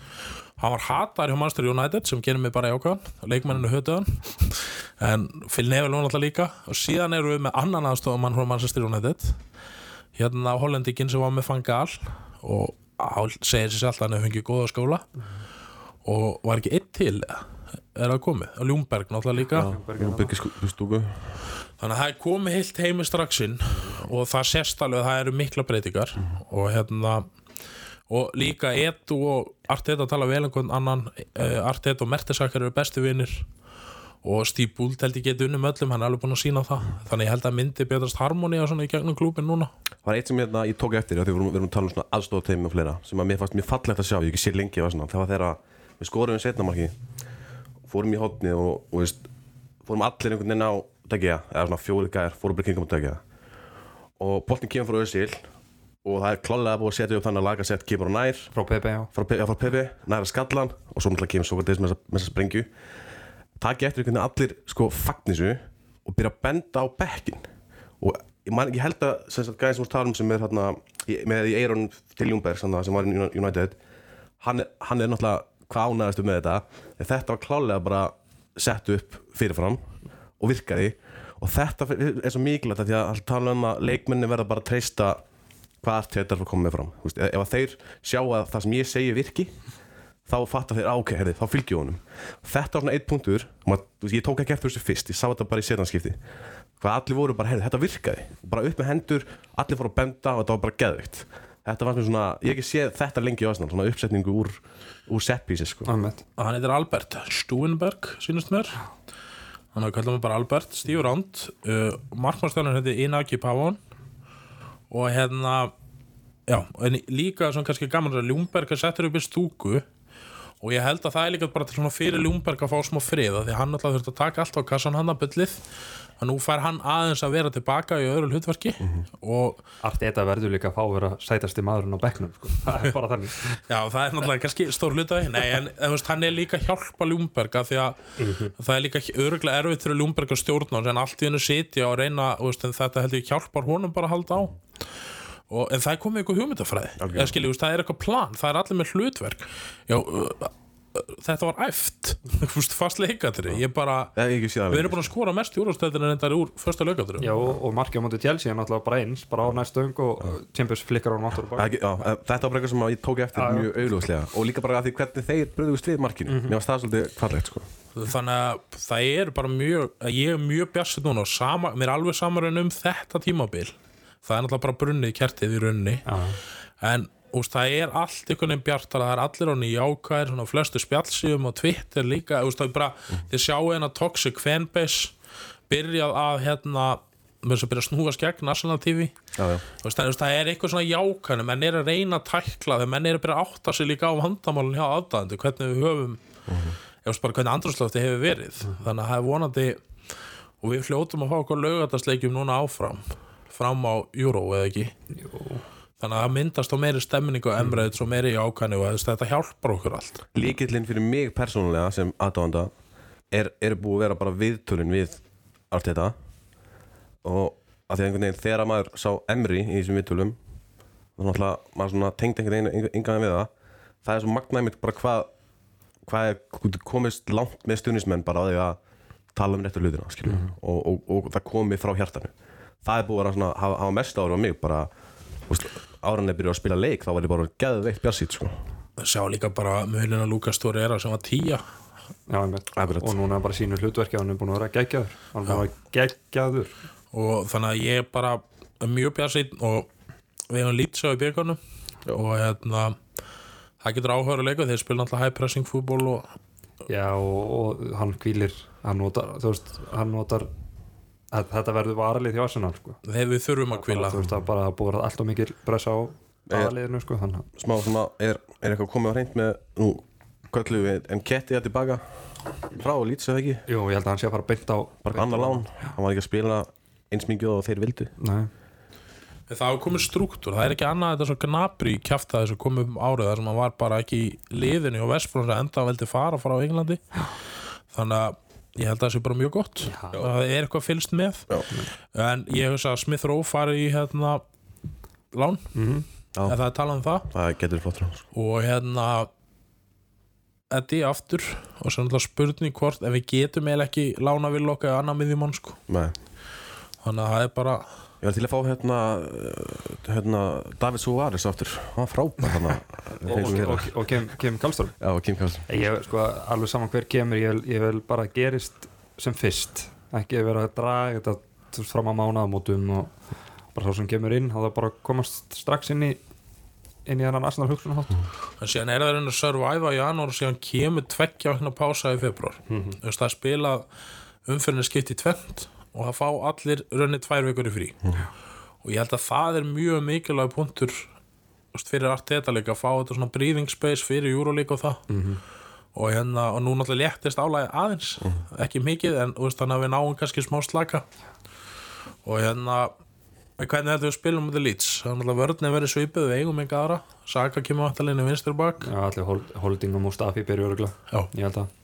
hann var hatar hjá Manchester United sem gerir mig bara jákvæðan. Leikmenninu hötuðan en Phil Neville var náttúrulega líka. Og síðan erum við með annan aðstofamann frá Manchester United. Hérna hollendikinn sem var með Fangal og á, segir sér alltaf að hann hefði fengið góða skóla. Og var ekki einn til er það komið, og Ljúmberg náttúrulega líka. Nú byggir stúku. Þannig að það er komið heilt heimi strax inn. Og það sést alveg að það eru mikla breytingar. Og hérna og líka Edu og Arteta tala vel um hvern annan. Uh, Arteta og Mertesakkar eru bestu vinnir og Steve Bult held ég geti unnum öllum hann er alveg búin að sína það. Þannig ég held að myndi betrast harmoni svona í gegnum klúbin núna. Það var eitt sem hérna, ég tók eftir, því við vorum, að tala um svona aðstofateimi og fleira, sem að mér fannst mjög fallegt að sjá, ég ekki sér lengi það var þegar við skorum við setna marki fórum í hotni og, og veist, fórum allir einhvern veginn á degja, eða svona fjóri gæjar, fórum bara kringum á degja og boltin kemur frá Özil og það er klálega búið að setja upp þannig að laga sett kemur á nær. Frá PP já. Frá, Pe- frá Pepe, næra skallan og svo náttúrulega kemur Sókrates með þessa- sprengju. Taki eftir einhvern veginn allir sko fagnisu og byrja að benda á bekkin og ég, man, ég held að gæðin sem við talum sem er hérna með í Eiron til Júnberg sem, var í United hann, hann er náttúrulega hvað ánæðastu með þetta. Þetta var klálega bara sett upp fyrirfram og virkaði. Og þetta er svo mikilvægt af því að tala um að leikmenni verða bara að treysta hvað allt þetta er að koma með fram. Veist, ef að þeir sjá að það sem ég segi virki þá fattar þeir, á, ok, herri, þá fylgju honum. Þetta var svona eitt punktur maður, þú veist, ég tók ekki eftir þessu fyrst, ég sá þetta bara í setjanskipti hvað allir voru bara, herri, þetta virkaði. Bara upp með hendur, allir fóru að benda og þetta var bara geðvikt þetta var svona, ég hef ekki séð þetta lengi á Arsenal, svona uppsetningu úr, úr setpísi sko. Einmitt. hann heitir Albert Stuenberg, sínust mér. Hann hefur kallað mig bara Albert Steve Round, uh, markmannstæðan heitir Inaki Pavon og hérna já, en líka svona kannski gaman að Ljúmberg er settur upp í stúku. Og ég held að það er líka bara til svona fyrir Ljúmberg að fá smá friða því að hann alltaf þurft að taka allt á kassan hann að byllið. Að nú fær hann aðeins að vera tilbaka í öðru hlutverki. Og Arteta verður líka að fá að vera sætasti maðurinn á bekknum sko. það er bara þannig. Já, það er náttúrulega kannski stór hluta Nei, en veist, hann er líka að hjálpa Ljúmberg af því að það er líka öruglega erfitt fyrir Ljúmberg að stjórna en allt í hennu sitja og reyna veist, þetta heldur hjálpar honum bara að halda á og, en það er komið eitthvað hugmyndafræði. Þú veist, það er eitthvað plan, það er allir með hlutverk. Já, uh, uh, þetta var æft. Fast leikatri ég bara, við erum búin að skora mest í úrvastæðinu en þetta er úr första leikatri Já, og, og markið á móti Chelsea er náttúrulega bara eins bara á næstu öng og Chambers flikkar á náttúrulega þetta var bara eitthvað sem að ég tók eftir Já, mjög augljóslega. Og líka bara að því hvernig þeir bröðust við markinu. Mér varst það svolítið fallegt sko. þannig að það er bara mjög ég er mjög bjassið núna og sama, mér er alveg saman um þetta tímabil það er náttúrulega bara brunnið í kertið í runni en úst, það er allt einhvern veginn bjartar það er allir á á flestu spjallsíðum og Twitter líka. Úst, það er bara, þið sjáu hérna toxic fanbase byrjað að hérna með þess að byrja að snúast gegn National TV já, já. Veist, það, þú veist, það er eitthvað svona jákvæðinu menn er að reyna að tækla þegar menn er að byrja að átta sig líka á vandamálun hjá aðdæðandi hvernig við höfum ég veist bara hvernig andrúrslöfti hefur verið. Þannig að það er vonandi og við fljótum að fá okkur laugardagsleikjum núna áfram fram á Euro eða ekki? Jú. þannig að það myndast á meiri stemningu og emræðið og meiri jákvæðinu og þetta hjálpar okkur allt. Líkillinn fyrir mig persónulega sem aðdáðanda er, er búið að vera bara viðtölun við allt þetta og að því einhvern veginn þegar maður sá Emri í þessum viðtölum þá náttúrulega maður svona tengd einhvern veginn engan við það. Það er svo magnæmitt bara hvað hvað er komist langt með stuðnismenn bara á því að tala um réttu hlutina skilju og, og, og, það komið frá hjartanu það er búið að hafa, hafa mest ára á mig bara áran er byrjuð að spila leik þá var ég bara geðveikt bjarsít sko. sjá líka bara mölina Lukas Torreira sem var tíja Já, og núna er bara sínu hlutverki hann er búin að vera geggjaður. Hann er búin að vera geggjaður. Og þannig að ég er bara mjög bjarsinn og við hefum lítið svo í byggarnum og hérna það getur áhuga að leika þeir spila alltaf high pressing fútból og Já, og, og hann kvílir hann notar, þú veist, hann notar að þetta verður varalið hjá Arsenal sko. þeir við þurfum að kvíla þú veist, það bara búið að alltaf mikil pressa á aðaliðinu sko, þannig að smá svona, er, er eitthvað komið á hreint með nú, köllu við Enketti að tilbaka? Frá Leeds eða ekki, Jú, ég held að hann sé að fara beint á bara annar lán. Hann var ekki að spila eins mikið og þeir vildu. Nei, það hafa komið struktúr, það er ekki annað þetta svo gnabri í kjafta þessu komið um árið þar sem hann var bara ekki í liðinu og Vestbrunns að enda að veldi fara frá Englandi. Þannig að ég held að það sé bara mjög gott það er eitthvað fylst með Já. en ég hugsa að Smith Rowe fari í hérna lán Mhm. Já. en það er talað um það það getur flott ráð og hérna Eddi aftur og svo náttúrulega spurning hvort ef við getum eða ekki lána vil okkar eða annað miðjumann sko Nei. þannig að það er bara ég var til að fá hérna, uh, hérna David Suárez aftur, hann var frábær hann og, og, og, og Kim, Kim Kallström já, Kim Karlsson Ég, sko, alveg saman hver kemur ég ég vil bara að gerist sem fyrst. Ekki vera að draga þetta fram á mánaðamótum og bara þá sem kemur inn, þá það bara að komast strax inn í inn í hennan Arsenal hugsunarhátt. En síðan er það reyna að survive í janúar og síðan kemur tveggja vegna pása í februar mm -hmm. það er spilað umfyrinni skipt í tvent og það fá allir raunnið tvær vikur í frí. Og ég held að það er mjög mikilvæg punktur fyrir allt þetta líka að fá þetta svona breathing space fyrir Euroleague og það. Og hérna, og nú náttúrulega léttist álæði aðeins ekki mikið, en veist, þannig að við náum kannski smá slaka. Og hérna hvernig þetta við spilum út í lýts það er náttúrulega vörðin verið svipuð við eigum enga aðra. Saka kemur áttalinni vinstur bak. Já, allir hold, holding og Mustafi byrju örugla Já. Ég held að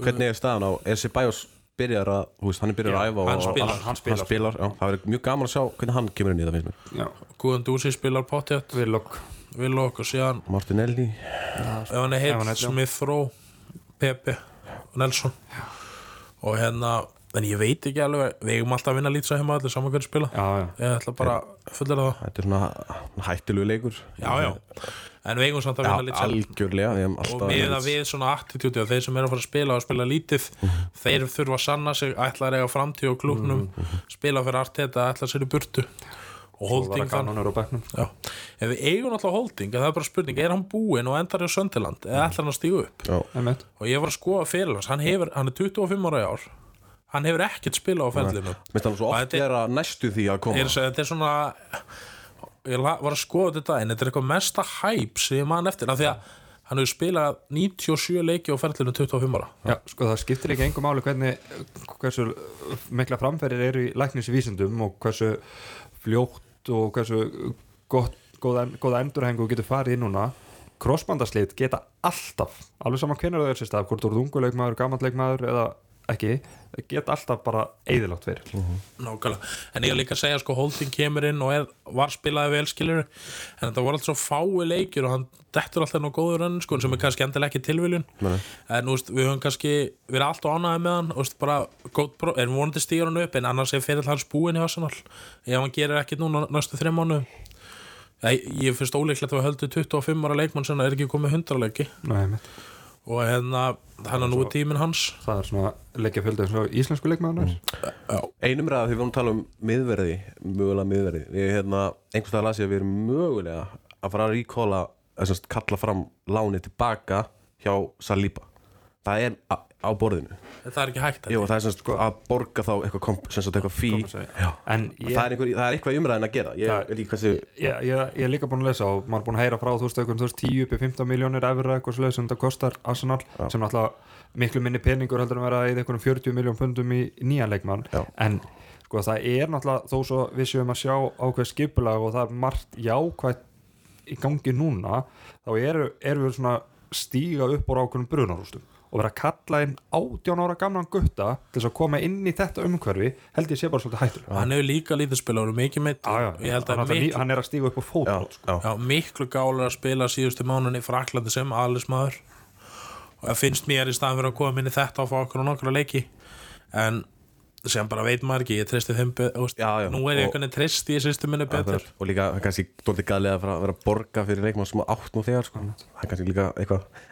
Hvernig er staðan á, er Sibajos byrjar að, þú veist, hann er byrjar að æfa og hann spilar, og- hann spilar. hann spilar já, það verður mjög gaman að sjá hvernig hann kemur inn í það finnst mér. Já, Guðan Dúsi spilar potjett Villok Villok og síðan Martinelli, ef hann er já. Smith Rowe Pepe og Nelson. Og hérna en ég veit ekki alveg, við eigum alltaf að vinna lýtsa heima allir saman hverju spila. Já, já. Ég ætla bara að fullera það. Þetta er svona hættilegu leikur. Já, já, en við eigum samt að vinna við hefum og alltaf með verið- að við svona attitúti og þeir sem eru að fara að spila og spila lítið þeir þurfa að sanna sig ætla að eiga framtíð og klúknum spila fyrir Arteta, ætla sér í burtu. Og holding að þann kannunur á bekknum. Já. ef við eigum alltaf holding það er bara spurning, er hann búinn og endar í Söndiland eða ætla hann að stígu upp? Já, og ég var að skoða fyrir hans, hann, hefur, hann er 25 ára í ár hann hefur ekkert spilað á svo Og oft þetta er- gera næstu því að koma. Er, þetta er svona ég var að skoða þetta en þetta er eitthvað mesta hæp sem ég man eftir af því að hann hefur spilað 97 leiki á ferlinu 25 ára. Já, sko það skiptir ekki engum máli hvernig hversu mikla framferðir eru í læknisvísindum og hversu fljótt og hversu gott, góða, góða endurhengu getur farið í núna. Crossbandaslit geta alltaf alveg saman hvernig það er sér stað hvort þú ert unguleikmaður, gamanleikmaður eða ekki, það geta alltaf bara eðilátt fyrir. Nákvæmlega, en ég er líka segja sko Holding kemur inn og er, var spilaði vel skilur en þetta voru alltaf svo fái leikir og hann dettur alltaf nú góður önn sko, sem er kannski endilega ekki tilviljun. En þú veist, við höfum kannski verið allt ánæði með hann veist, bara, góð, erum vonandi stíður hann upp en annars er fyrir hans búin í Arsenal. Ef hann gerir ekkit núna næstu þreim mánu ég, ég finnst ólíklegt að við höldum 25 ára leikmann sem er ekki komið 100 leiki. Nei. Og hérna, hann er nú er tíminn hans. Það er svona leikja fjöldi eins og íslensku leikmaður Já, Einum ræða því við vorum að tala um miðverði mögulega miðverði. Við hérna, einhvers veginn las ég að við erum mögulega að fara að ríkóla kalla fram láni tilbaka hjá Saliba það er á, á borðinu. Það er ekki hægt Jú, það er semst að borga þá eitthvað, komp, semst, eitthvað fí en ég, það, er einhver, það er eitthvað í umræðin að gera. Ég Það- veit ekki hversu ég, ég, ég er líka búin að lesa og maður er búin að heyra frá þú veist eitthvað, þú veist 10 upp í 15 miljónir efra eitthvað sluð sem þetta kostar Arsenal sem náttúrulega miklu minni peningur heldur en vera í eitthvað 40 miljón pundum í, nýjan leikmann. Já. en sko það er náttúrulega þó svo við séum að sjá ákveð skipulag og það er margt jákvætt í gangi núna þá eru, eru við svona stíga upp úr ákveðnum brunarústum og vera að kalla inn 18 ára gamlan gutta til þess að koma inn í þetta umhverfi held ég sé bara svolítið hættulega hann hefur líka lítið spila og mikið meitt hann, er að stíga upp á fótbrot sko. miklu gálar að spila síðustu mánunni Fraklandi sem alismæður og það finnst mér í staðan fyrir að koma inn í þetta og fá okkur og nokkra leiki. En sem bara veit maður ekki, ég treysti þeim Já, já, nú er ég og- einhvern veginn treyst í systeminu betur. Og líka það er kannski dóldi gæðlega að að vera að borga fyrir leikmann sem á átt nú þegar sko. það er kannski líka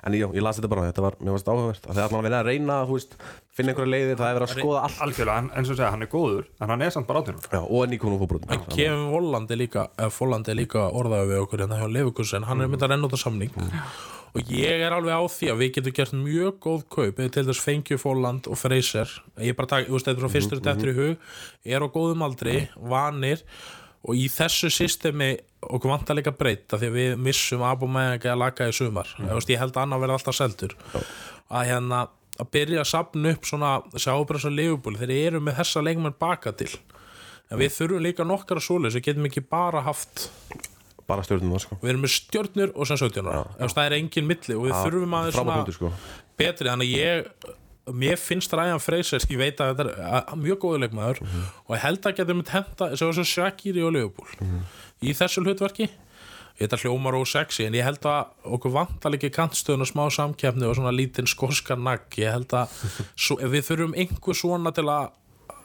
en já, ég las þetta bara, þetta var, mér varst áhugavert. Að þegar maður vilja að reyna, þú veist, finna einhverja leiðir það er verið að skoða allt. algjörlega, en, en svo segja, hann er góður en hann er samt bara já, og nýkonum fórbrotum en Kevin Volland er líka er líka orðaði við okkur hérna hjá Leifikusen, hann er myndið að renna út af samning og ég er alveg á því að við getum gert mjög góð kaup. Eða til þess fengjum Volland og Fraser. Ég bara tak, þú veist, þetta er frá fyrstur þetta í hug. Er á góðum aldri, vanir. Og í þessu systemi okkur vantar líka breyta því að við missum Abumeyang að laga í sumar. Mm. veist, ég held að annar verði alltaf seldur. Að hérna að byrja að sapna upp svona sjábrans og leifubúli þeir eru með þessa leikmenn baka til. En við þurfum líka nokkara svoleiðis. Við getum ekki bara haft bara stjórnum það sko. Við erum með stjörnur og sem 17 ára. Ef það er engin milli og við þurfum aðeins frábær svona punktur, sko. betri. Þannig að ég mér finnst Ryan Fraser, ég veit að þetta er að- að mjög góður leikmaður og ég held að getum við henda, sem var svo Shakiri og Leopold í þessu hlutverki. Þetta hljómar og sexy en ég held að okkur vantar líka í kantstöðun og smá samkeppni og svona lítinn skoskan nagg. Ég held að svo, við þurfum einhver svona til að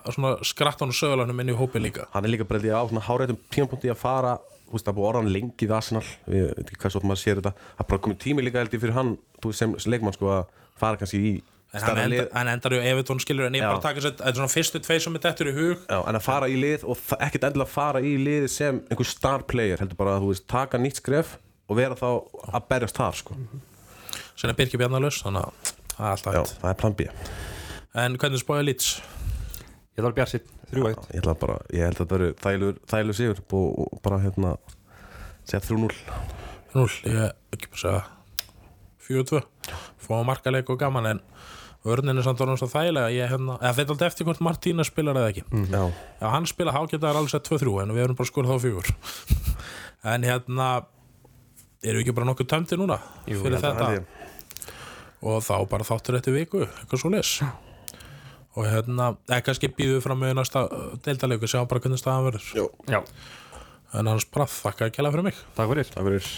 að skratta hann og sögulanum inn í hópi líka. Hann er líka bara á svona hárætum tímapunkti að fara veist, það búið orðan lengi við Arsenal. Við veit ekki hvað svo maður sér þetta. Það er bara komið tími líka held ég fyrir hann sem, leikmann sko að fara kannski í En hann, enda, hann endar ju Evertón skilur en ég Já. bara taka þetta er svona fyrstu tvei sem er dettur í hug. Já, en að fara í lið og ekkert endilega fara í lið sem einhver star player heldur bara að þú veist taka nýtt skref og vera þá að berjast þar sko. sem er Birkir Bjarnalus þannig að það er alltaf Já, hægt. það er plan B. En hvernig spáði Leeds? ég þarf bjarsitt, 3-1 Ég, ætla bara, ég held að þetta verður þælur, þælur sigur og, og bara hérna segja 3-0 0, ég ekki bara segja. 4-2 fóða markaleik og gaman en vörnin er samt orðin svo þægilega ég, hérna, eða þetta er alltaf eftir hvort Martína spilar eða ekki. Já, Já, hann spila hágetaðar alveg sett 2-3 en við erum bara skorð þá fjögur. En hérna erum við ekki bara nokkuð tæmdi núna Jú, fyrir þetta? þetta og þá bara þáttur eftir viku eitthvað svo les og hérna, eða kannski býðum við fram með næsta deildaleiku, sjáum bara hvernig staðan verður. Já, en hans bara þakka ekki alveg fyrir mig. Takk fyrir. Það verður